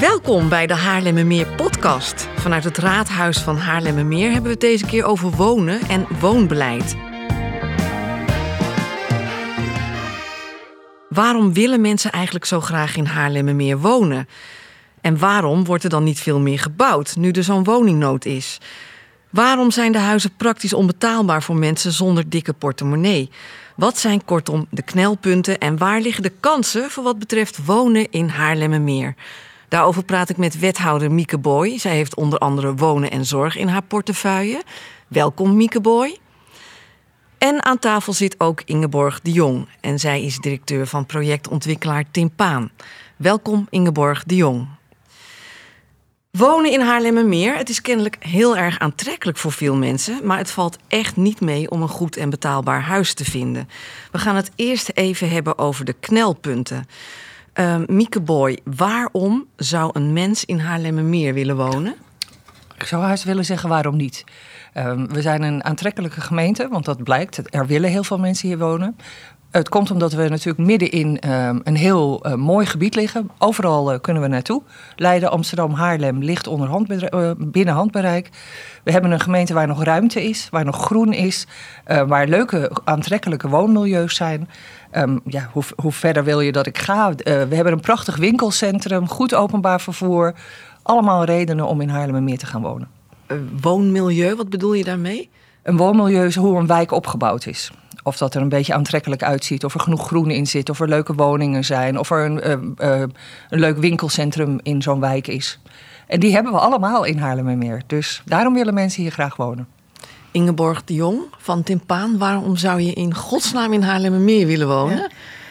Welkom bij de Haarlemmermeer podcast. Vanuit het raadhuis van Haarlemmermeer hebben we het deze keer over wonen en woonbeleid. Waarom willen mensen eigenlijk zo graag in Haarlemmermeer wonen? En waarom wordt er dan niet veel meer gebouwd, nu er zo'n woningnood is? Waarom zijn de huizen praktisch onbetaalbaar voor mensen zonder dikke portemonnee? Wat zijn kortom de knelpunten en waar liggen de kansen voor wat betreft wonen in Haarlemmermeer? Daarover praat ik met wethouder Mieke Boy. Zij heeft onder andere wonen en zorg in haar portefeuille. Welkom Mieke Boy. En aan tafel zit ook Ingeborg de Jong. En zij is directeur van projectontwikkelaar Timpaan. Welkom Ingeborg de Jong. Wonen in Haarlemmermeer, het is kennelijk heel erg aantrekkelijk voor veel mensen, maar het valt echt niet mee om een goed en betaalbaar huis te vinden. We gaan het eerst even hebben over de knelpunten. Uh, Mieke Boy, waarom zou een mens in Haarlemmermeer willen wonen? Ik zou haast willen zeggen waarom niet. Um, we zijn een aantrekkelijke gemeente, want dat blijkt. Er willen heel veel mensen hier wonen. Het komt omdat we natuurlijk midden in um, een heel uh, mooi gebied liggen. Overal uh, kunnen we naartoe. Leiden, Amsterdam, Haarlem ligt onder uh, binnen handbereik. We hebben een gemeente waar nog ruimte is, waar nog groen is, waar leuke, aantrekkelijke woonmilieus zijn. Um, ja, hoe, hoe, verder wil je dat ik ga? we hebben een prachtig winkelcentrum, goed openbaar vervoer. Allemaal redenen om in Haarlemmermeer te gaan wonen. woonmilieu, wat bedoel je daarmee? Een woonmilieu is hoe een wijk opgebouwd is. Of dat er een beetje aantrekkelijk uitziet, of er genoeg groen in zit, of er leuke woningen zijn, of er een, uh, uh, een leuk winkelcentrum in zo'n wijk is. En die hebben we allemaal in Haarlemmermeer. Dus daarom willen mensen hier graag wonen. Ingeborg de Jong van Timpaan, waarom zou je in godsnaam in Haarlemmermeer willen wonen? Ja.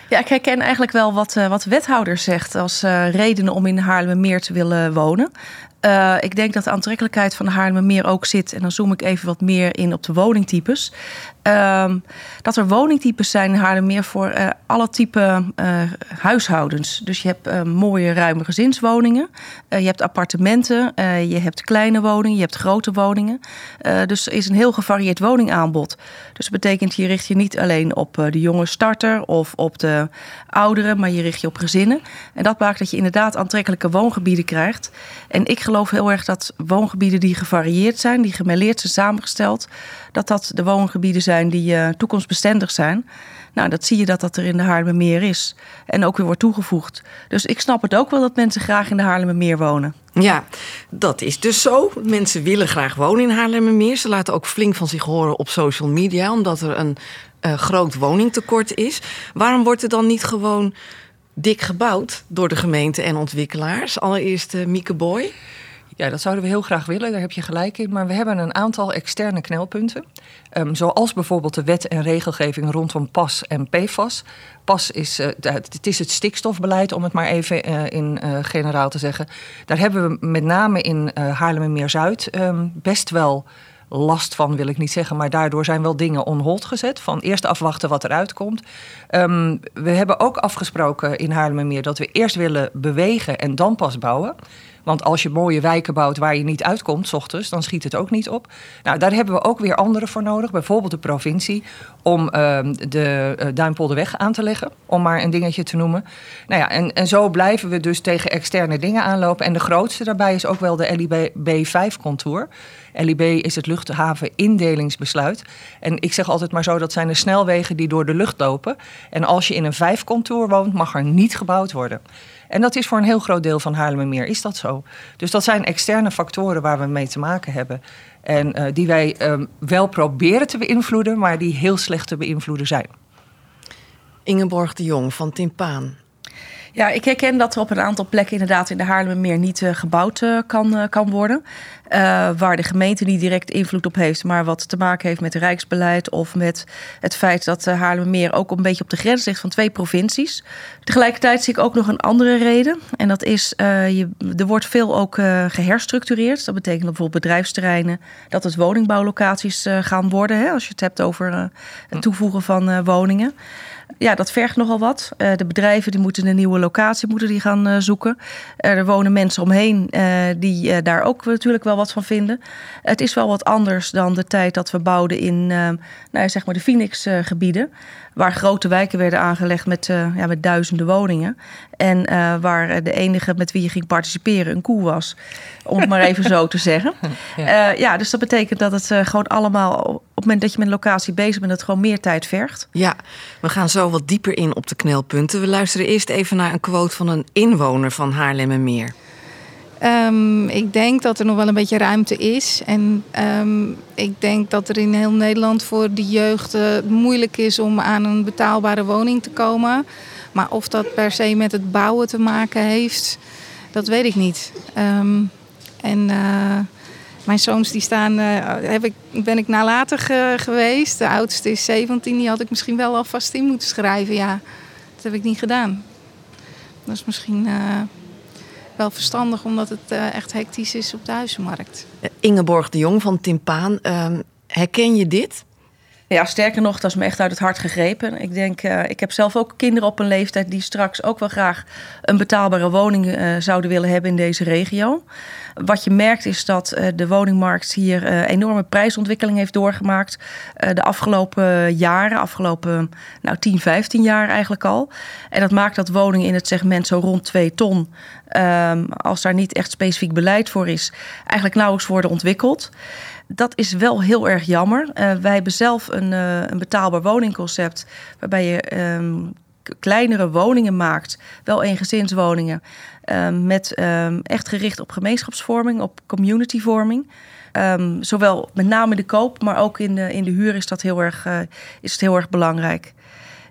Ja, ik herken eigenlijk wel wat, uh, wat de wethouder zegt als uh, redenen om in Haarlemmermeer te willen wonen. Uh, ik denk dat de aantrekkelijkheid van de Haarlemmermeer ook zit. En dan zoom ik even wat meer in op de woningtypes. Uh, dat er woningtypes zijn in Haarlemmermeer voor uh, alle type uh, huishoudens. Dus je hebt mooie ruime gezinswoningen. je hebt appartementen. je hebt kleine woningen. Je hebt grote woningen. dus er is een heel gevarieerd woningaanbod. Dus dat betekent je richt je niet alleen op de jonge starter of op de ouderen. Maar je richt je op gezinnen. En dat maakt dat je inderdaad aantrekkelijke woongebieden krijgt. En ik geloof heel erg dat woongebieden die gevarieerd zijn, die gemêleerd zijn samengesteld, dat dat de woongebieden zijn die uh, toekomstbestendig zijn. Nou, dat zie je dat dat er in de Haarlemmermeer is. En ook weer wordt toegevoegd. Dus ik snap het ook wel dat mensen graag in de Haarlemmermeer wonen. Ja, dat is dus zo. Mensen willen graag wonen in Haarlemmermeer. Ze laten ook flink van zich horen op social media, omdat er een uh, groot woningtekort is. Waarom wordt er dan niet gewoon dik gebouwd door de gemeente en ontwikkelaars? Allereerst uh, Mieke Boy. Ja, dat zouden we heel graag willen, daar heb je gelijk in. Maar we hebben een aantal externe knelpunten. Um, zoals bijvoorbeeld de wet en regelgeving rondom PAS en PFAS. PAS is, uh, het is het stikstofbeleid, om het maar even uh, in generaal te zeggen. Daar hebben we met name in Haarlemmermeer-Zuid um, best wel last van, wil ik niet zeggen. Maar daardoor zijn wel dingen on hold gezet. Van eerst afwachten wat eruit komt. Um, we hebben ook afgesproken in Haarlemmermeer dat we eerst willen bewegen en dan pas bouwen. Want als je mooie wijken bouwt waar je niet uitkomt, s ochtends, dan schiet het ook niet op. Nou, daar hebben we ook weer anderen voor nodig. Bijvoorbeeld de provincie, om uh, de uh, Duimpolderweg aan te leggen. Om maar een dingetje te noemen. Nou ja, en, en zo blijven we dus tegen externe dingen aanlopen. En de grootste daarbij is ook wel de LIB 5-contour. LIB is het luchthaven-indelingsbesluit. En ik zeg altijd maar zo, dat zijn de snelwegen die door de lucht lopen. En als je in een 5-contour woont, mag er niet gebouwd worden. En dat is voor een heel groot deel van Haarlemmermeer is dat zo. Dus dat zijn externe factoren waar we mee te maken hebben. En uh, die wij um, wel proberen te beïnvloeden, maar die heel slecht te beïnvloeden zijn. Ingeborg de Jong van Timpaan. Ja, ik herken dat er op een aantal plekken inderdaad in de Haarlemmermeer niet uh, gebouwd uh, kan, uh, kan worden. waar de gemeente niet direct invloed op heeft, maar wat te maken heeft met rijksbeleid of met het feit dat uh, Haarlemmermeer ook een beetje op de grens ligt van twee provincies. Tegelijkertijd zie ik ook nog een andere reden. En dat is, je, er wordt veel ook geherstructureerd. Dat betekent bijvoorbeeld bedrijfsterreinen, dat het woningbouwlocaties gaan worden. Hè, als je het hebt over het toevoegen van woningen ja, dat vergt nogal wat. Uh, de bedrijven die moeten een nieuwe locatie moeten die gaan uh, zoeken. Uh, er wonen mensen omheen die daar ook natuurlijk wel wat van vinden. Het is wel wat anders dan de tijd dat we bouwden in nou, zeg maar de Phoenix-gebieden. Waar grote wijken werden aangelegd met, ja, met duizenden woningen. En waar de enige met wie je ging participeren een koe was. Om het maar even zo te zeggen. Ja. ja, dus dat betekent dat het gewoon allemaal op het moment dat je met een locatie bezig bent, dat het gewoon meer tijd vergt. Ja, we gaan zo wat dieper in op de knelpunten. We luisteren eerst even naar een quote van een inwoner van Haarlemmermeer. Um, ik denk dat er nog wel een beetje ruimte is. En um, ik denk dat er in heel Nederland voor de jeugd uh, moeilijk is om aan een betaalbare woning te komen. Maar of dat per se met het bouwen te maken heeft, dat weet ik niet. Um, en uh, mijn zoons die staan, uh, heb ik, ben ik nalatig geweest. De oudste is 17, die had ik misschien wel alvast in moeten schrijven. Ja, dat heb ik niet gedaan. Dat is misschien wel verstandig omdat het uh, echt hectisch is op de huizenmarkt. Ingeborg de Jong van Timpaan, uh, herken je dit? Ja, sterker nog, dat is me echt uit het hart gegrepen. Ik denk, uh, ik heb zelf ook kinderen op een leeftijd die straks ook wel graag een betaalbare woning uh, zouden willen hebben in deze regio. Wat je merkt is dat uh, de woningmarkt hier enorme prijsontwikkeling heeft doorgemaakt. de afgelopen jaren, afgelopen nou, 10, 15 jaar eigenlijk al. En dat maakt dat woningen in het segment zo rond 2 ton, um, als daar niet echt specifiek beleid voor is, eigenlijk nauwelijks worden ontwikkeld dat is wel heel erg jammer. Wij hebben zelf een, een betaalbaar woningconcept waarbij je um, kleinere woningen maakt, wel eengezinswoningen, um, met um, echt gericht op gemeenschapsvorming, op communityvorming. zowel met name de koop, maar ook in de, in de huur is, dat heel erg, uh, is het heel erg belangrijk.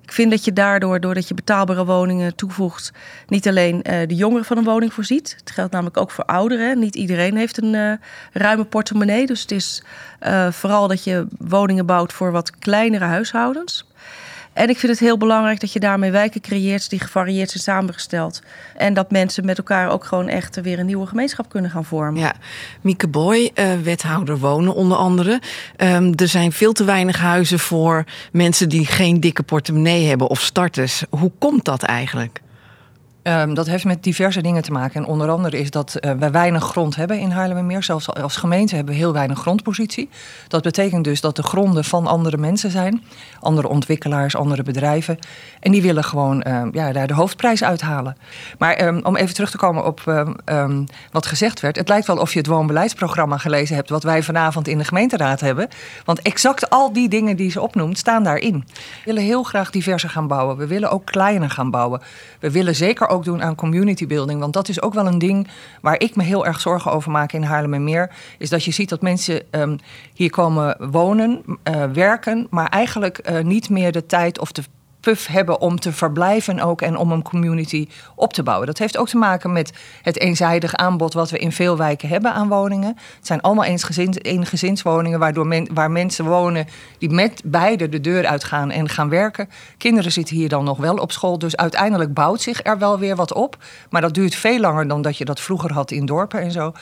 Ik vind dat je daardoor, doordat je betaalbare woningen toevoegt, niet alleen uh, de jongeren van een woning voorziet. Het geldt namelijk ook voor ouderen. Niet iedereen heeft een uh, ruime portemonnee. Dus het is vooral dat je woningen bouwt voor wat kleinere huishoudens. En ik vind het heel belangrijk dat je daarmee wijken creëert die gevarieerd zijn samengesteld. En dat mensen met elkaar ook gewoon echt weer een nieuwe gemeenschap kunnen gaan vormen. Ja, Mieke Boy, uh, wethouder wonen onder andere. Um, er zijn veel te weinig huizen voor mensen die geen dikke portemonnee hebben of starters. Hoe komt dat eigenlijk? Um, dat heeft met diverse dingen te maken. En onder andere is dat uh, wij weinig grond hebben in Haarlemmermeer. Zelfs als gemeente hebben we heel weinig grondpositie. Dat betekent dus dat de gronden van andere mensen zijn. Andere ontwikkelaars, andere bedrijven. En die willen gewoon uh, ja, daar de hoofdprijs uithalen. Maar um, om even terug te komen op wat gezegd werd. Het lijkt wel of je het woonbeleidsprogramma gelezen hebt... wat wij vanavond in de gemeenteraad hebben. Want exact al die dingen die ze opnoemt, staan daarin. We willen heel graag diverser gaan bouwen. We willen ook kleiner gaan bouwen. We willen zeker ook ook doen aan community building. Want dat is ook wel een ding waar ik me heel erg zorgen over maak in Haarlemmermeer. Is dat je ziet dat mensen um, hier komen wonen, uh, werken, maar eigenlijk uh, niet meer de tijd of de puff hebben om te verblijven ook en om een community op te bouwen. Dat heeft ook te maken met het eenzijdig aanbod wat we in veel wijken hebben aan woningen. Het zijn allemaal eensgezins, eengezinswoningen waardoor men, waar mensen wonen die met beide de deur uitgaan en gaan werken. Kinderen zitten hier dan nog wel op school, dus uiteindelijk bouwt zich er wel weer wat op. Maar dat duurt veel langer dan dat je dat vroeger had in dorpen en zo.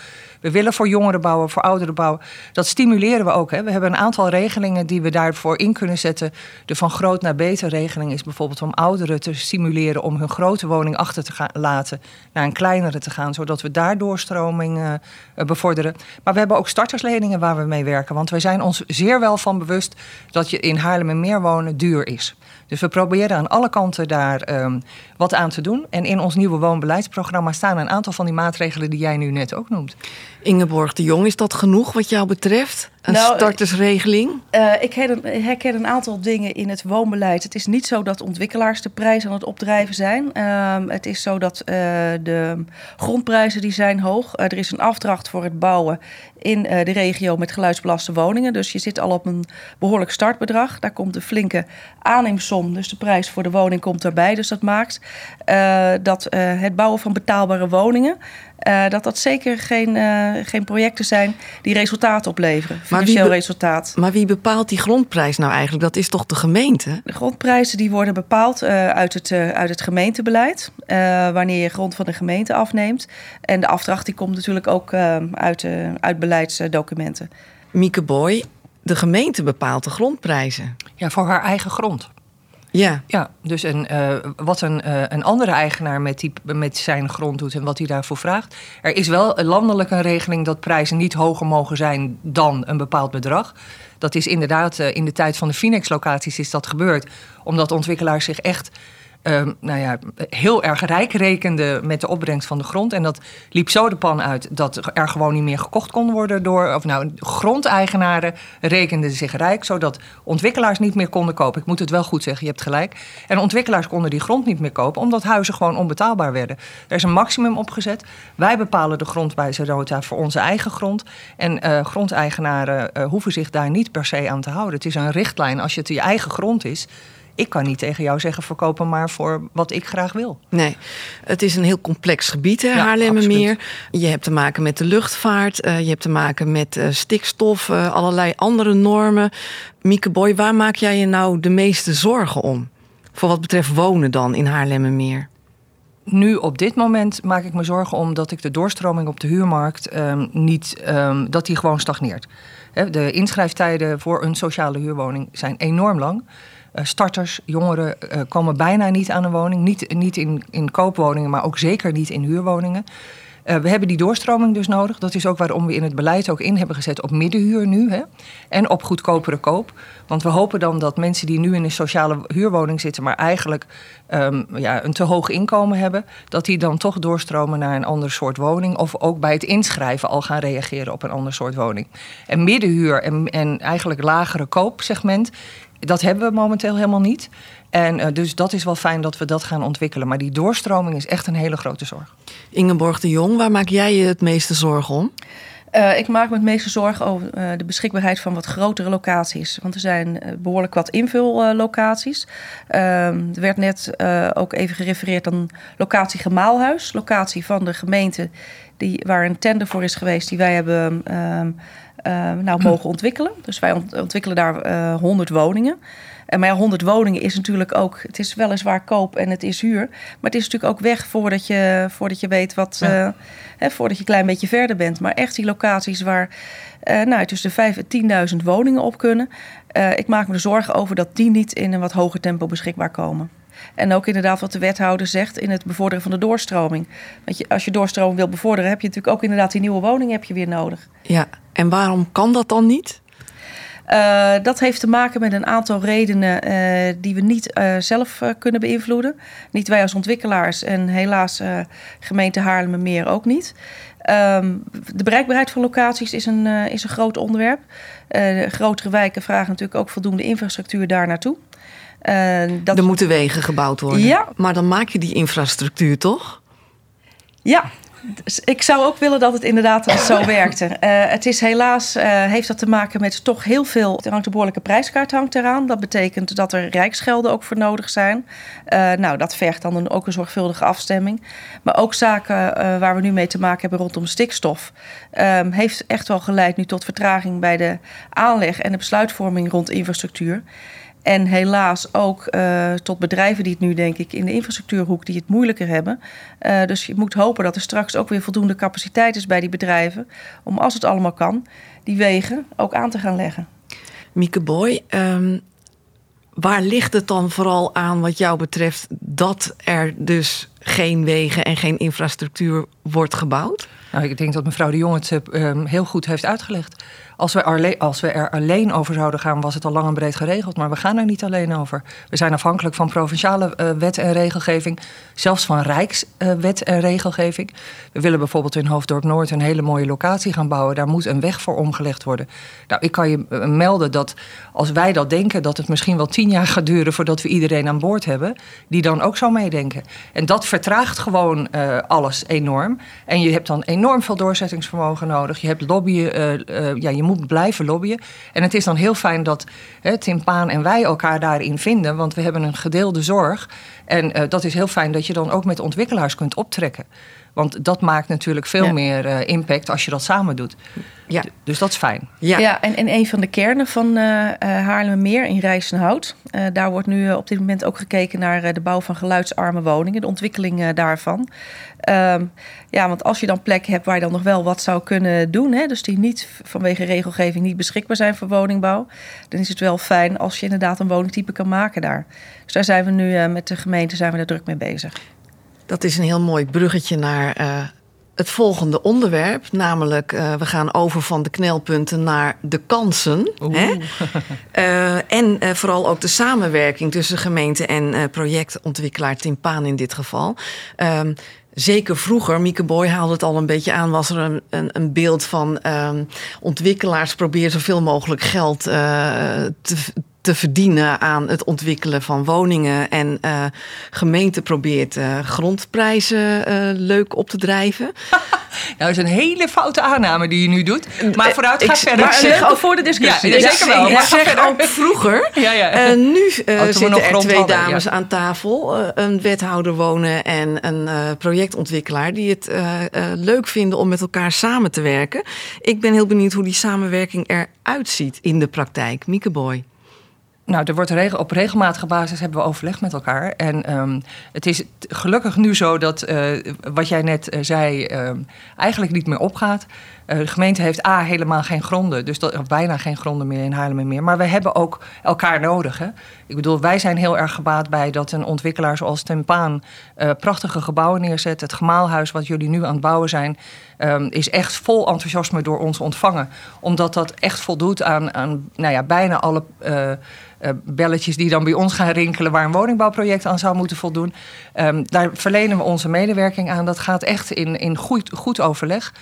We willen voor jongeren bouwen, voor ouderen bouwen. Dat stimuleren we ook. Hè. We hebben een aantal regelingen die we daarvoor in kunnen zetten. De van groot naar beter regeling is bijvoorbeeld om ouderen te stimuleren om hun grote woning achter te laten naar een kleinere te gaan, zodat we daar doorstroming uh, bevorderen. Maar we hebben ook startersleningen waar we mee werken. Want wij zijn ons zeer wel van bewust dat je in Haarlem en meer wonen duur is. Dus we proberen aan alle kanten daar um, wat aan te doen. En in ons nieuwe woonbeleidsprogramma staan een aantal van die maatregelen die jij nu net ook noemt. Ingeborg de Jong, is dat genoeg wat jou betreft? Een nou, startersregeling? Uh, ik herken een aantal dingen in het woonbeleid. Het is niet zo dat ontwikkelaars de prijs aan het opdrijven zijn. Uh, het is zo dat uh, de grondprijzen die zijn hoog. Er is een afdracht voor het bouwen in de regio met geluidsbelaste woningen. Dus je zit al op een behoorlijk startbedrag. Daar komt een flinke aanneemsom. Dus de prijs voor de woning komt daarbij. Dus dat maakt dat het bouwen van betaalbare woningen... Uh, dat dat zeker geen, uh, geen projecten zijn die resultaat opleveren, financieel maar resultaat. Maar wie bepaalt die grondprijs nou eigenlijk? Dat is toch de gemeente? De grondprijzen die worden bepaald uh, uit, het, uit het gemeentebeleid, wanneer je grond van de gemeente afneemt. En de afdracht die komt natuurlijk ook uit, uit beleidsdocumenten. Mieke Boy, de gemeente bepaalt de grondprijzen. Ja, voor haar eigen grond. Ja. Ja, dus een, uh, wat een, uh, een andere eigenaar met, die, met zijn grond doet en wat hij daarvoor vraagt. Er is wel landelijk een regeling dat prijzen niet hoger mogen zijn dan een bepaald bedrag. Dat is inderdaad uh, in de tijd van de Finex-locaties is dat gebeurd. Omdat ontwikkelaars zich echt uh, nou ja, heel erg rijk rekende met de opbrengst van de grond. En dat liep zo de pan uit dat er gewoon niet meer gekocht kon worden door. Of nou, grondeigenaren rekenden zich rijk, zodat ontwikkelaars niet meer konden kopen. Ik moet het wel goed zeggen, je hebt gelijk. En ontwikkelaars konden die grond niet meer kopen, omdat huizen gewoon onbetaalbaar werden. Er is een maximum opgezet. Wij bepalen de grondwijze voor onze eigen grond. En uh, grondeigenaren uh, hoeven zich daar niet per se aan te houden. Het is een richtlijn. Als je het je eigen grond is ik kan niet tegen jou zeggen verkopen maar voor wat ik graag wil. Nee, het is een heel complex gebied, hè, ja, Haarlemmermeer. Je hebt te maken met de luchtvaart, uh, je hebt te maken met uh, stikstof, uh, allerlei andere normen. Mieke Boy, waar maak jij je nou de meeste zorgen om? Voor wat betreft wonen dan in Haarlemmermeer? Nu op dit moment maak ik me zorgen om dat ik de doorstroming op de huurmarkt um, niet, um, dat die gewoon stagneert. De inschrijftijden voor een sociale huurwoning zijn enorm lang. Uh, starters, jongeren uh, komen bijna niet aan een woning. Niet, niet in, in koopwoningen, maar ook zeker niet in huurwoningen. Uh, we hebben die doorstroming dus nodig. Dat is ook waarom we in het beleid ook in hebben gezet op middenhuur nu. Hè? En op goedkopere koop. Want we hopen dan dat mensen die nu in een sociale huurwoning zitten, maar eigenlijk um, ja, een te hoog inkomen hebben, dat die dan toch doorstromen naar een ander soort woning. Of ook bij het inschrijven al gaan reageren op een ander soort woning. En middenhuur en, en eigenlijk lagere koopsegment dat hebben we momenteel helemaal niet. En uh, dus dat is wel fijn dat we dat gaan ontwikkelen. Maar die doorstroming is echt een hele grote zorg. Ingeborg de Jong, waar maak jij je het meeste zorgen om? Uh, ik maak me het meeste zorgen over uh, de beschikbaarheid van wat grotere locaties. Want er zijn behoorlijk wat invullocaties. er werd net ook even gerefereerd aan locatie Gemaalhuis. Locatie van de gemeente die, waar een tender voor is geweest die wij hebben uh, nou, mogen ontwikkelen. Dus wij ontwikkelen daar uh, eh, 100 woningen. En maar ja, 100 woningen is natuurlijk ook, het is weliswaar koop en het is huur. Maar het is natuurlijk ook weg voordat je, voordat je weet wat, ja. uh, hè, voordat je een klein beetje verder bent. Maar echt die locaties waar uh, nou, tussen de 5 en 10.000 woningen op kunnen. Uh, ik maak me er zorgen over dat die niet in een wat hoger tempo beschikbaar komen. En ook inderdaad wat de wethouder zegt in het bevorderen van de doorstroming. Want je, als je doorstroming wil bevorderen, heb je natuurlijk ook inderdaad die nieuwe woning heb je weer nodig. Ja, en waarom kan dat dan niet? Uh, dat heeft te maken met een aantal redenen uh, die we niet uh, zelf kunnen beïnvloeden. Niet wij als ontwikkelaars en helaas gemeente Haarlemmermeer ook niet. Um, de bereikbaarheid van locaties is een, is een groot onderwerp. grotere wijken vragen natuurlijk ook voldoende infrastructuur daar naartoe. Dat... Er moeten wegen gebouwd worden. Ja. Maar dan maak je die infrastructuur toch? Ja, dus ik zou ook willen dat het inderdaad zo werkte. Uh, het is helaas, uh, heeft dat te maken met toch heel veel. Er hangt een behoorlijke prijskaart hangt eraan. Dat betekent dat er rijksgelden ook voor nodig zijn. Uh, nou, dat vergt dan een, ook een zorgvuldige afstemming. Maar ook zaken waar we nu mee te maken hebben rondom stikstof. Um, heeft echt wel geleid nu tot vertraging bij de aanleg en de besluitvorming rond infrastructuur. En helaas ook uh, tot bedrijven die het nu, denk ik, in de infrastructuurhoek die het moeilijker hebben. Uh, dus je moet hopen dat er straks ook weer voldoende capaciteit is bij die bedrijven. Om als het allemaal kan, die wegen ook aan te gaan leggen. Mieke Boy, um, waar ligt het dan vooral aan wat jou betreft dat er dus geen wegen en geen infrastructuur wordt gebouwd? Nou, ik denk dat mevrouw de Jong het uh, heel goed heeft uitgelegd. Als we, als we er alleen over zouden gaan, was het al lang en breed geregeld. Maar we gaan er niet alleen over. We zijn afhankelijk van provinciale uh, wet en regelgeving. Zelfs van Rijkswet uh, en regelgeving. We willen bijvoorbeeld in Hoofddorp Noord een hele mooie locatie gaan bouwen. Daar moet een weg voor omgelegd worden. Nou, ik kan je melden dat als wij dat denken, dat het misschien wel tien jaar gaat duren voordat we iedereen aan boord hebben. Die dan ook zo meedenken. En dat vertraagt gewoon uh, alles enorm. En je hebt dan enorm veel doorzettingsvermogen nodig. Je hebt lobbyen, ja, je moet blijven lobbyen. En het is dan heel fijn dat hè, Tim Paan en wij elkaar daarin vinden, want we hebben een gedeelde zorg. En dat is heel fijn dat je dan ook met ontwikkelaars kunt optrekken. Want dat maakt natuurlijk veel ja. meer uh, impact als je dat samen doet. Ja. Dus dat is fijn. Ja, ja en, en een van de kernen van uh, Haarlemmermeer in Rijsenhout. Uh, daar wordt nu op dit moment ook gekeken naar de bouw van geluidsarme woningen, de ontwikkeling daarvan. Um, ja, want als je dan plekken hebt waar je dan nog wel wat zou kunnen doen, hè, dus die niet vanwege regelgeving niet beschikbaar zijn voor woningbouw, dan is het wel fijn als je inderdaad een woningtype kan maken daar. Dus daar zijn we nu met de gemeente zijn we daar druk mee bezig. Dat is een heel mooi bruggetje naar het volgende onderwerp. Namelijk, uh, we gaan over van de knelpunten naar de kansen. Hè? Uh, en uh, vooral ook de samenwerking tussen gemeente en projectontwikkelaar Timpaan in dit geval. Ehm, zeker vroeger, Mieke Boy haalde het al een beetje aan, was er een, een, een beeld van um, ontwikkelaars proberen zoveel mogelijk geld te, te verdienen aan het ontwikkelen van woningen. En uh, gemeente probeert uh, grondprijzen uh, leuk op te drijven. nou, dat is een hele foute aanname die je nu doet. Maar vooruit, ga ik, verder. Maar zeg ook voor de discussie. Ja, zeker wel. Maar zeg ook vroeger. ja, ja. nu zitten er twee dames aan tafel. een wethouder wonen en een projectontwikkelaar... die het leuk vinden om met elkaar samen te werken. Ik ben heel benieuwd hoe die samenwerking eruit ziet in de praktijk. Mieke Boy. Nou, er wordt op regelmatige basis hebben we overleg met elkaar. En um, het is gelukkig nu zo dat uh, wat jij net uh, zei um, eigenlijk niet meer opgaat. Uh, de gemeente heeft A, helemaal geen gronden, dus dat, bijna geen gronden meer in Haarlem meer. Maar we hebben ook elkaar nodig. Hè? Ik bedoel, wij zijn heel erg gebaat bij dat een ontwikkelaar zoals Tempaan prachtige gebouwen neerzet. Het gemaalhuis wat jullie nu aan het bouwen zijn, um, is echt vol enthousiasme door ons ontvangen. Omdat dat echt voldoet aan, aan nou ja, bijna alle uh, belletjes die dan bij ons gaan rinkelen waar een woningbouwproject aan zou moeten voldoen. Um, daar verlenen we onze medewerking aan. Dat gaat echt in, in goed, goed overleg.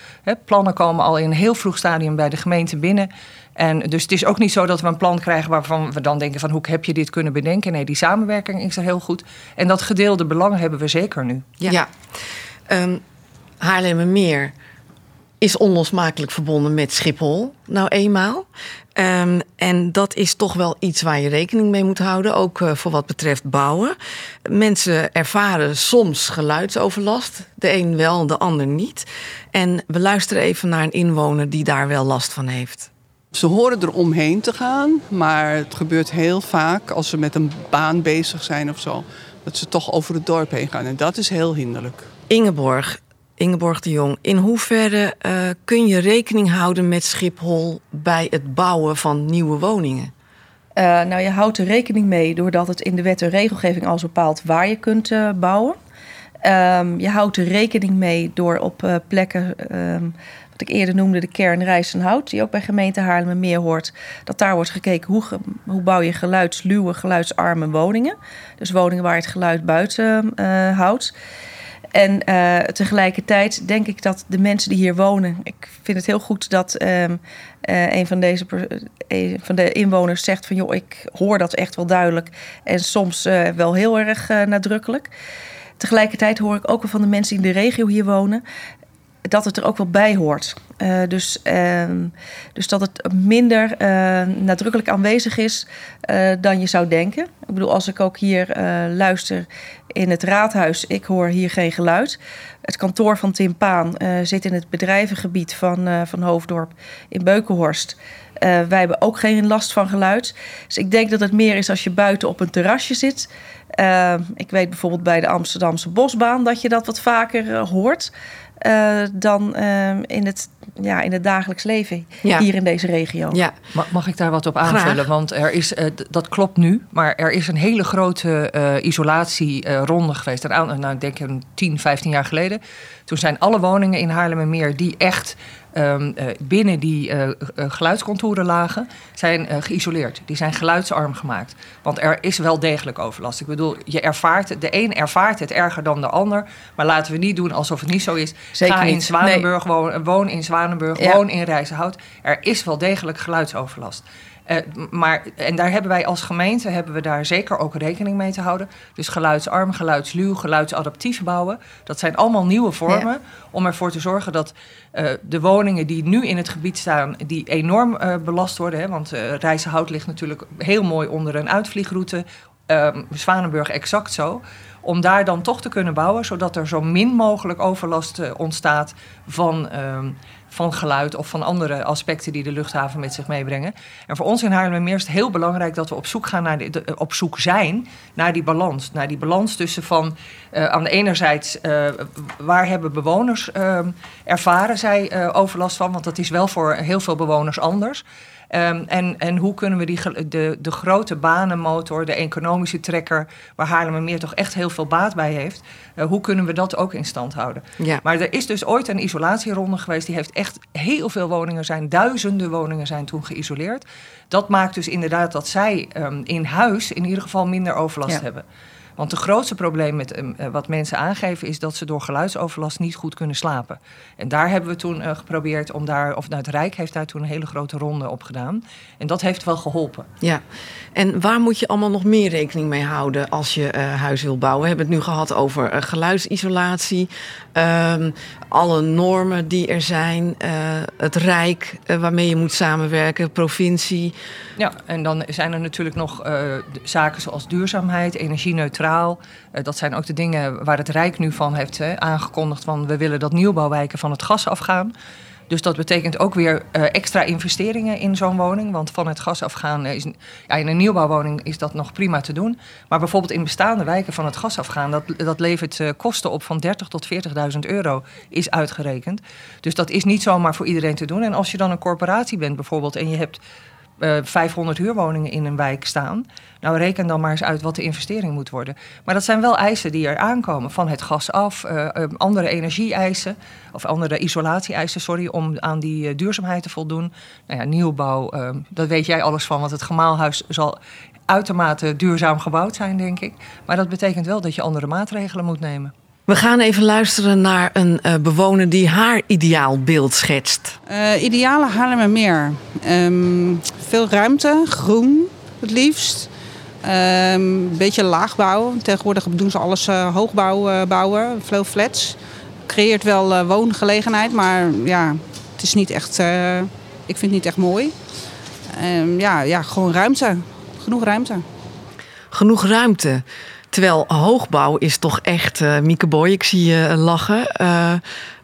Plannen komen al in een heel vroeg stadium bij de gemeente binnen. En dus het is ook niet zo dat we een plan krijgen waarvan we dan denken van hoe heb je dit kunnen bedenken? Nee, die samenwerking is er heel goed. En dat gedeelde belang hebben we zeker nu. Ja. ja. Um, Haarlemmermeer is onlosmakelijk verbonden met Schiphol, nou eenmaal. Um, en dat is toch wel iets waar je rekening mee moet houden, ook uh, voor wat betreft bouwen. Mensen ervaren soms geluidsoverlast, de een wel, de ander niet. En we luisteren even naar een inwoner die daar wel last van heeft. Ze horen er omheen te gaan, maar het gebeurt heel vaak als ze met een baan bezig zijn of zo, dat ze toch over het dorp heen gaan. En dat is heel hinderlijk. Ingeborg, Ingeborg de Jong, in hoeverre uh, kun je rekening houden met Schiphol bij het bouwen van nieuwe woningen? Uh, nou, je houdt er rekening mee doordat het in de wet en regelgeving al bepaalt waar je kunt uh, bouwen. Um, je houdt er rekening mee door op plekken, um, wat ik eerder noemde, de kern Rijsenhout, die ook bij gemeente Haarlemmermeer hoort, dat daar wordt gekeken hoe, hoe bouw je geluidsluwe, geluidsarme woningen. Dus woningen waar je het geluid buiten houdt. En uh, tegelijkertijd denk ik dat de mensen die hier wonen. Ik vind het heel goed dat um, uh, een van, deze, een van de inwoners zegt: van joh, ik hoor dat echt wel duidelijk. En soms wel heel erg nadrukkelijk. Tegelijkertijd hoor ik ook wel van de mensen die in de regio hier wonen dat het er ook wel bij hoort. Uh, dus, uh, dus dat het minder uh, nadrukkelijk aanwezig is dan je zou denken. Ik bedoel, als ik ook hier luister in het raadhuis, ik hoor hier geen geluid. Het kantoor van Tim Paan zit in het bedrijvengebied van, van Hoofddorp in Beukenhorst. wij hebben ook geen last van geluid. Dus ik denk dat het meer is als je buiten op een terrasje zit. ik weet bijvoorbeeld bij de Amsterdamse Bosbaan dat je dat wat vaker hoort. Uh, dan uh, in, het, ja, in het dagelijks leven ja. hier in deze regio. Ja. Mag ik daar wat op aanvullen? Graag. Want er is, uh, dat klopt nu, maar er is een hele grote isolatieronde geweest. Een, nou, ik denk een 10, 15 jaar geleden. Toen zijn alle woningen in Haarlemmermeer die echt um, uh, binnen die uh, geluidscontouren lagen, zijn geïsoleerd. Die zijn geluidsarm gemaakt. Want er is wel degelijk overlast. Ik bedoel, je ervaart, de een ervaart het erger dan de ander. Maar laten we niet doen alsof het niet zo is. Zeker Ga in Zwanenburg nee. wonen, woon in Zwanenburg, ja. woon in Rijzenhout. Er is wel degelijk geluidsoverlast. Uh, maar, en daar hebben wij als gemeente hebben we daar zeker ook rekening mee te houden. Dus geluidsarm, geluidsluw, geluidsadaptief bouwen. Dat zijn allemaal nieuwe vormen ja. om ervoor te zorgen dat uh, de woningen die nu in het gebied staan, die enorm uh, belast worden. Hè, want Rijzenhout ligt natuurlijk heel mooi onder een uitvliegroute. Um, Zwanenburg exact zo om daar dan toch te kunnen bouwen, zodat er zo min mogelijk overlast eh, ontstaat van, ehm, van geluid of van andere aspecten die de luchthaven met zich meebrengen. En voor ons in Haarlemmermeer is het heel belangrijk dat we op zoek, gaan naar de, de- op zoek zijn naar die balans. Naar die balans tussen van eh, aan de ene zijde eh, waar hebben bewoners ehm, ervaren zij eh, overlast van, want dat is wel voor heel veel bewoners anders. Ehm, en, en hoe kunnen we die, de, de grote banenmotor, de economische trekker, waar Haarlemmermeer toch echt heel veel baat bij heeft, eh, hoe kunnen we dat ook in stand houden? Ja. Maar er is dus ooit een isolatieronde geweest. Die heeft echt heel veel woningen zijn, duizenden woningen zijn toen geïsoleerd. Dat maakt dus inderdaad dat zij ehm, in huis in ieder geval minder overlast Ja. hebben. Want het grootste probleem met ehm, eh, wat mensen aangeven is dat ze door geluidsoverlast niet goed kunnen slapen. En daar hebben we toen eh, geprobeerd om daar, of nou, het Rijk heeft daar toen een hele grote ronde op gedaan. En dat heeft wel geholpen. Ja, en waar moet je allemaal nog meer rekening mee houden als je eh, huis wil bouwen? We hebben het nu gehad over geluidsisolatie, ehm, alle normen die er zijn, het Rijk waarmee je moet samenwerken, provincie. Ja, en dan zijn er natuurlijk nog zaken zoals duurzaamheid, energie-neutraal. Eh, dat zijn ook de dingen waar het Rijk nu van heeft aangekondigd van we willen dat nieuwbouwwijken van het gas afgaan. Dus dat betekent ook weer eh, extra investeringen in zo'n woning. Want van het gas afgaan is ja, in een nieuwbouwwoning is dat nog prima te doen. Maar bijvoorbeeld in bestaande wijken van het gas afgaan, dat, dat levert eh, kosten op van 30 tot 40.000 euro, is uitgerekend. Dus dat is niet zomaar voor iedereen te doen. En als je dan een corporatie bent bijvoorbeeld en je hebt eh 500 huurwoningen in een wijk staan. Nou, reken dan maar eens uit wat de investering moet worden. Maar dat zijn wel eisen die er aankomen. Van het gas af, eh, eh, andere energie-eisen, of andere isolatie-eisen, sorry, om aan die eh, duurzaamheid te voldoen. Nou ja, nieuwbouw, eh, dat weet jij alles van, want het gemaalhuis zal uitermate duurzaam gebouwd zijn, denk ik. Maar dat betekent wel dat je andere maatregelen moet nemen. We gaan even luisteren naar een eh, bewoner die haar ideaalbeeld schetst. Eh, ideale Haarlemmermeer. Ehm veel ruimte, groen het liefst. Een beetje laagbouw. Tegenwoordig doen ze alles eh, hoogbouw bouwen, veel flats. Creëert wel woongelegenheid, maar ja, het is niet echt, ik vind het niet echt mooi. Ehm, ja, ja, gewoon ruimte. Genoeg ruimte. Genoeg ruimte. Terwijl hoogbouw is toch echt, eh Mieke ik zie je lachen, eh,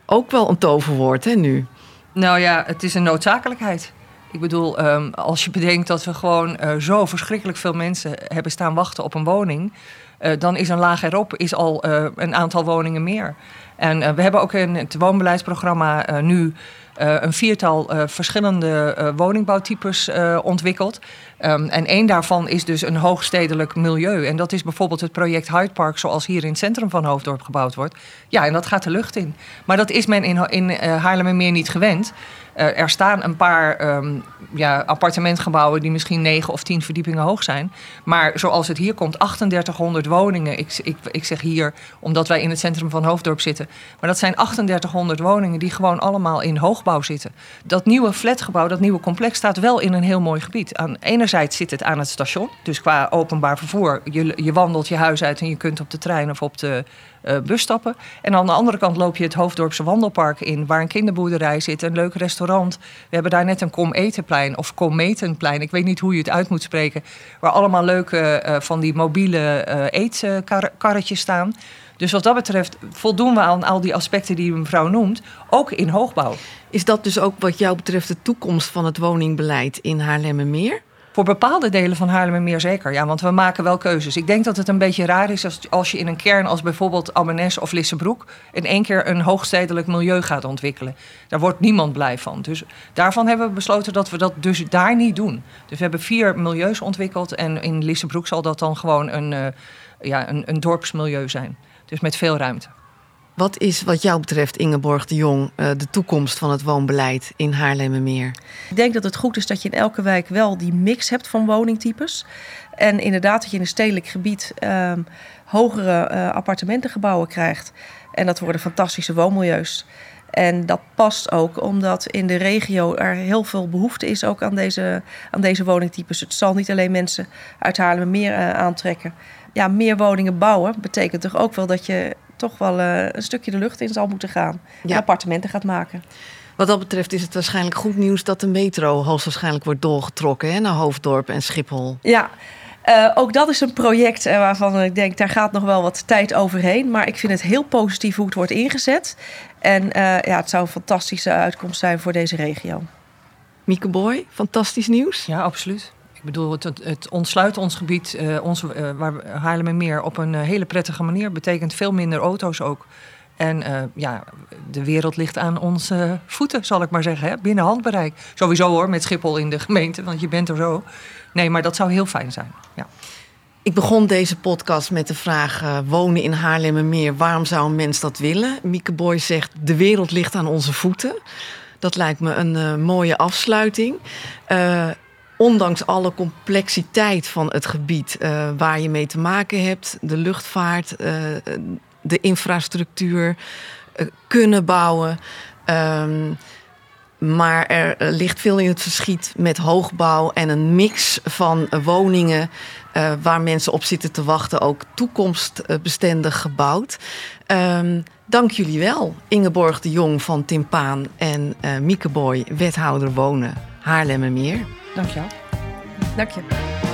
ook wel een toverwoord hè, nu. Nou ja, het is een noodzakelijkheid. Ik bedoel, ehm, als je bedenkt dat we gewoon eh, zo verschrikkelijk veel mensen hebben staan wachten op een woning, eh, dan is een laag erop is al eh, een aantal woningen meer. En eh, we hebben ook in het woonbeleidsprogramma eh, nu eh, een viertal eh, verschillende eh, woningbouwtypes eh, ontwikkeld. Ehm, en één daarvan is dus een hoogstedelijk milieu. En dat is bijvoorbeeld het project Hyde Park, zoals hier in het centrum van Hoofddorp gebouwd wordt. Ja, en dat gaat de lucht in. Maar dat is men in, in eh, Haarlemmermeer niet gewend. Eh, er staan een paar ehm, ja, appartementgebouwen die misschien 9 of 10 verdiepingen hoog zijn. Maar zoals het hier komt, 3800 woningen. Ik, ik, ik zeg hier omdat wij in het centrum van Hoofddorp zitten. Maar dat zijn 3800 woningen die gewoon allemaal in hoogbouw zitten. Dat nieuwe flatgebouw, dat nieuwe complex staat wel in een heel mooi gebied. Aan enerzijds zit het aan het station. Dus qua openbaar vervoer, je, je wandelt je huis uit en je kunt op de trein of op de eh, bus stappen. En aan de andere kant loop je het Hoofddorpse wandelpark in, waar een kinderboerderij zit, een leuk restaurant. We hebben daar net een kom etenplein of kom metenplein. Ik weet niet hoe je het uit moet spreken. Waar allemaal leuke eh, van die mobiele eh eetkarretjes staan. Dus wat dat betreft voldoen we aan al die aspecten die mevrouw noemt, ook in hoogbouw. Is dat dus ook wat jou betreft de toekomst van het woningbeleid in Haarlemmermeer? Voor bepaalde delen van Haarlemmermeer zeker, ja, want we maken wel keuzes. Ik denk dat het een beetje raar is als, als je in een kern als bijvoorbeeld Ammenes of Lissebroek... in één keer een hoogstedelijk milieu gaat ontwikkelen. Daar wordt niemand blij van. Dus daarvan hebben we besloten dat we dat dus daar niet doen. Dus we hebben vier milieus ontwikkeld en in Lissebroek zal dat dan gewoon een, eh, ja, een, een dorpsmilieu zijn. Dus met veel ruimte. Wat is wat jou betreft, Ingeborg de Jong, eh, de toekomst van het woonbeleid in Haarlemmermeer? Ik denk dat het goed is dat je in elke wijk wel die mix hebt van woningtypes. En inderdaad dat je in een stedelijk gebied ehm, hogere eh, appartementengebouwen krijgt. En dat worden fantastische woonmilieus. En dat past ook omdat in de regio er heel veel behoefte is ook aan deze, aan deze woningtypes. Het zal niet alleen mensen uit Haarlemmermeer eh, aantrekken. Ja, meer woningen bouwen betekent toch ook wel dat je toch wel eh, een stukje de lucht in zal moeten gaan. Ja. En appartementen gaat maken. Wat dat betreft is het waarschijnlijk goed nieuws dat de metro hoogstwaarschijnlijk wordt doorgetrokken hè, naar Hoofddorp en Schiphol. Ja, Uh, ook dat is een project uh, waarvan ik denk, daar gaat nog wel wat tijd overheen. Maar ik vind het heel positief hoe het wordt ingezet. En uh, ja, het zou een fantastische uitkomst zijn voor deze regio. Mieke Boy, fantastisch nieuws. Ja, absoluut. Ik bedoel, het, het ontsluit ons gebied, uh, ons, uh, waar Haarlemmermeer, op een hele prettige manier. Betekent veel minder auto's ook. En ja, de wereld ligt aan onze voeten, zal ik maar zeggen. Hè? Binnen handbereik. Sowieso hoor, met Schiphol in de gemeente, want je bent er zo. Nee, maar dat zou heel fijn zijn. Ja. Ik begon deze podcast met de vraag: wonen in Haarlemmermeer, waarom zou een mens dat willen? Mieke Boy zegt: de wereld ligt aan onze voeten. Dat lijkt me een mooie afsluiting. Ondanks alle complexiteit van het gebied waar je mee te maken hebt, de luchtvaart, de infrastructuur, kunnen bouwen. Um, maar er ligt veel in het verschiet met hoogbouw en een mix van woningen waar mensen op zitten te wachten, ook toekomstbestendig gebouwd. Um, dank jullie wel, Ingeborg de Jong van Timpaan en Mieke Boy, wethouder wonen Haarlemmermeer. Dank je wel. Dank je.